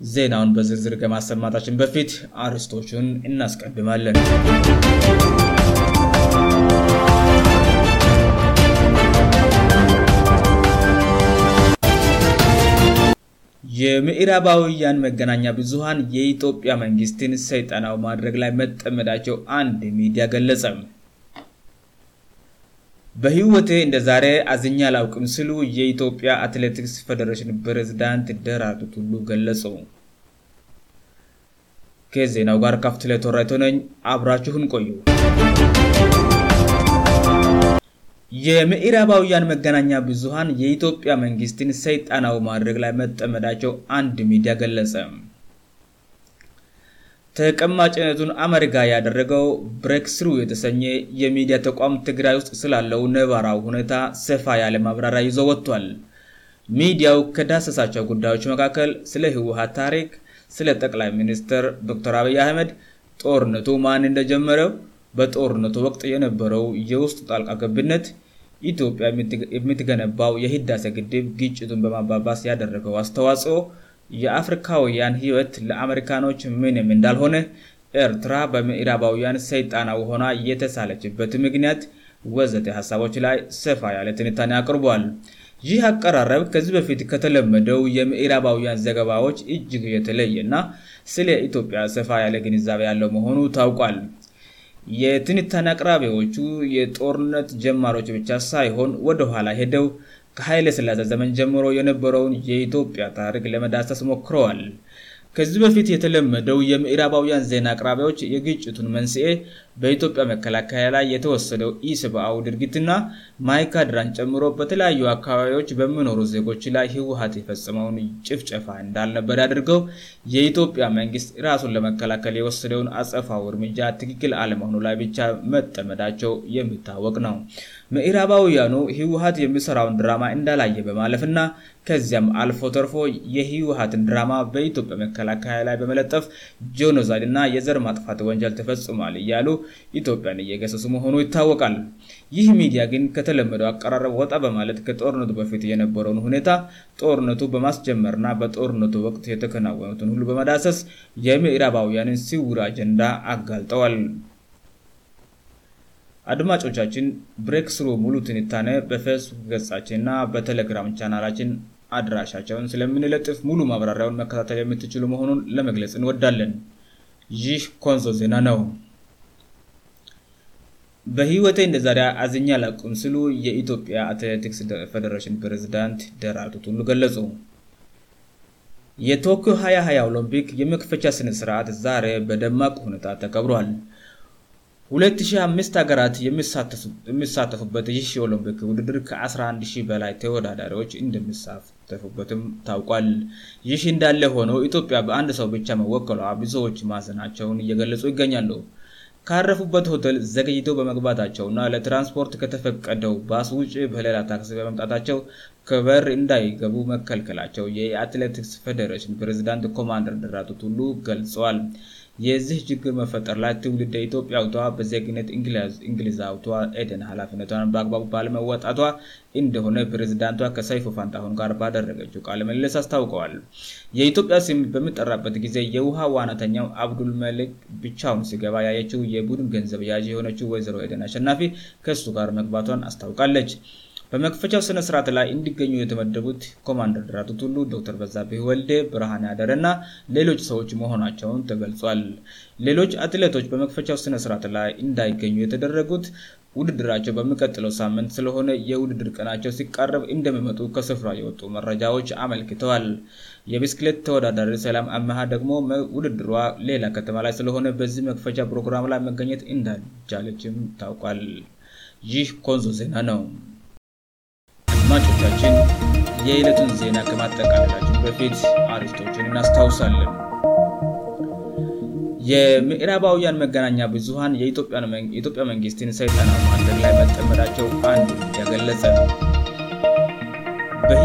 ዜናውን በዝርዝር ከማሰማታችን በፊት አርስቶቹን እናስቀድማለን የምዕራባውያን መገናኛ ብዙሀን የኢትዮጵያ መንግሥትን ሰይጠናው ማድረግ ላይ መጠመዳቸው አንድ ሚዲያ ገለጸ በህይወቴ እንደዛሬ አዝኛ ላውቅምስሉ የኢትዮጵያ አትሌቲክስ ፌደሬሽን ፕሬዝዳንት ደራዱት ሁሉ ገለጸ ከዜናው ጋር ካፍት ላይ ተወራይቶነኝ አብራችሁን ቆዩ የምዕራባውያን መገናኛ ብዙሃን የኢትዮጵያ መንግስትን ሰይጣናዊ ማድረግ ላይ መጠመዳቸው አንድ ሚዲያ ገለጸ ተቀማጭነቱን አመሪካ ያደረገው ብሬክ ስሩ የተሰኘ የሚዲያ ተቋም ትግራይ ውስጥ ስላለው ነባራው ሁኔታ ሰፋ ያለማብራሪ ይዞ ወጥቷል ሚዲያው ከዳሰሳቸው ጉዳዮች መካከል ስለ ህወሃ ታሪክ ስለ ጠቅላይ ሚኒስትር ዶተር አብይ አህመድ ጦርነቱ ማን እንደጀመረው በጦርነቱ ወቅጥ የነበረው የውስጡ ጣልቃ ገብነት ኢትዮጵያ የሚትገነባው የሂዳሴ ግድብ ግጭቱን በማባባስ ያደረገው አስተዋጽኦኦ የአፍሪካውያን ህይወት ለአምሪካኖች ምንም እንዳልሆነ ኤርትራ በምዕራባውያን ሰይጣና ሆኗ የተሳለችበት ምክንያት ወዘተ ሀሳቦች ላይ ስፋ ያለ ትንታኔ አቅርቧል ይህ አቀራረብ ከዚህ በፊት ከተለመደው የምዕራባውያን ዘገባዎች እጅግ የተለየና ስለ ኢትዮጵያ ስፋ ያለ ግንዛቤ ያለው መሆኑ ታውቋል የትንታኔ አቅራቢዎቹ የጦርነት ጀማሮች ብቻ ሳይሆን ወደኋላ ሄደው ከኃይለ ስላ ዘመን ጀምሮ የነበረውን የኢትዮጵያ ታሪክ ለመዳሰስ ሞክረዋል ከዚህ በፊት የተለመደው የምዕራባውያን ዜና አቅራቢያዎች የግጭቱን መንስኤ በኢትዮጵያ መከላከያ ላይ የተወሰደው ኢስበአው ድርጊት ና ማይካ ድራን ጨምሮ በተለያዩ አካባቢዎች በምኖሩ ዜጎች ላይ ህወሀት የፈጽመውን ጭፍጨፋ እንዳልነበር ያድርገው የኢትዮጵያ መንግስት ራሱን ለመከላከል የወሰደውን አፀፋው እርምጃ ትክክል አለመሆኑ ላይ ብቻ መጠመዳቸው የሚታወቅ ነው ምዕራባ አውያኑ ህወሀት የሚሰራውን ድራማ እንዳላየ በማለፍእና ከዚያም አልፎ ተርፎ የህወሀትን ድራማ በኢትዮጵያ መከላከያ ላይ በመለጠፍ ጆኖዛይድ እና የዘር ማጥፋት ወንጀል ተፈጽሟል እያሉ ኢትዮጵያን እየገሰሱ መሆኑ ይታወቃል ይህ ሚዲያ ግን ከተለመደው አቀራረብ ወጣ በማለት ከጦርነቱ በፊት የነበረውን ሁኔታ ጦርነቱ በማስጀመርና በጦርነቱ ወቅት የተከናወኑትን ሁ በመዳሰስ የምዕራባውያንን ሲውር አጀንዳ አጋልጠዋል አድማጮቻችን ብሬክ ስሩ ሙሉ ትንታነ በፌስቡክ ገችን እና በቴለግራም ቻናላችን አድራሻቸውን ስለምንለጥፍ ሙሉ ማብራሪያውን መከታተል የምትችሉ መሆኑን ለመግለጽ እንወዳለን ይህ ንዞ ዜና ነው በህይወቴ እንደ ዛሪያ አዝኛ ላቁም ስሉ የኢትዮጵያ አትሌቲክስ ፌደሬሽን ፕሬዝዳንት ደራቱትሉ ገለጹ የቶክዮ ሀያ 2ያ ኦሎምፒክ የመክፈቻ ስነስርዓት ዛሬ በደማቅ ሁኔታ ተቀብሯል 205 ሀገራት የሚሳተፉበት ይሽ የኦሎምፒክ ውድድር ከ1100 በላይ ተወዳዳሪዎች እንደሚሳተፉበትም ታውቋል ይሽ እንዳለ ሆነው ኢትዮጵያ በአንድ ሰው ብቻ መወቀሏ ብዙዎች ማዘናቸውን እየገለጹ ይገኛሉ ካረፉበት ሆተል ዘገይተ በመግባታቸው እና ለትራንስፖርት ከተፈቀደው ባስውጭ በሌላ ታክስ በመምጣታቸው ክበር እንዳይገቡ መከልከላቸው የአትሌቲክስ ፌደሬሽን ፕሬዚዳንት ኮማንደር ድራቱት ሁሉ ገልጸዋል የዚህ ችግር መፈጠር ላይ ትውልድ ኢትዮጵያ ውቷ በዜግነት እንግሊዛውቷ ኤደን ሀላፊነቷን በአግባቡ ባለመወጣቷ እንደሆነ ፕሬዝዳንቷ ከሳይፎ ፋንጣአሁን ጋር ባደረገችው ቃለ መለስ አስታውቀዋሉሁ የኢትዮጵያ ሲ በምጠራበት ጊዜ የውሃ ዋናተኛው አብዱል መልክ ብቻውን ሲገባ ያየችው የቡድን ገንዘብ ያዥ የሆነችው ወይዘሮ ደን አሸናፊ ከሱ ጋር መግባቷን አስታውቃለች በመክፈቻው ስነስርዓት ላይ እንዲገኙ የተመደቡት ኮማንድር ድራቱት ሁሉ ዶክተር በዛቤህ ወልደ ብርሃን አደር እና ሌሎች ሰዎች መሆናቸውን ተገልጿል ሌሎች አትሌቶች በመክፈቻው ስነስርዓት ላይ እንዳይገኙ የተደረጉት ውድድራቸው በሚቀጥለው ሳምንት ስለሆነ የውድድር ቀናቸው ሲቃረብ እንደመመጡ ከስፍራ የወጡ መረጃዎች አመልክተዋል የቢስክሌት ተወዳዳሪ ሰላም አመሀ ደግሞ ውድድሯ ሌላ ከተማ ላይ ስለሆነ በዚህ መክፈቻ ፕሮግራም ላይ መገኘት እንዳጃለችም ታውቋል ይህ ኮንዞ ዜና ነው አማጮቻችን የዕለቱን ዜና ከማጠቃደላቸው በፊት አርርስቶችን እናስታውሳለን የምዕራባውያን መገናኛ ብዙሀን የየኢትዮጵያ መንግሥትን ሰይተና አከል ላይ ማስጠመዳቸው አንዱ ያገለጸ ነወ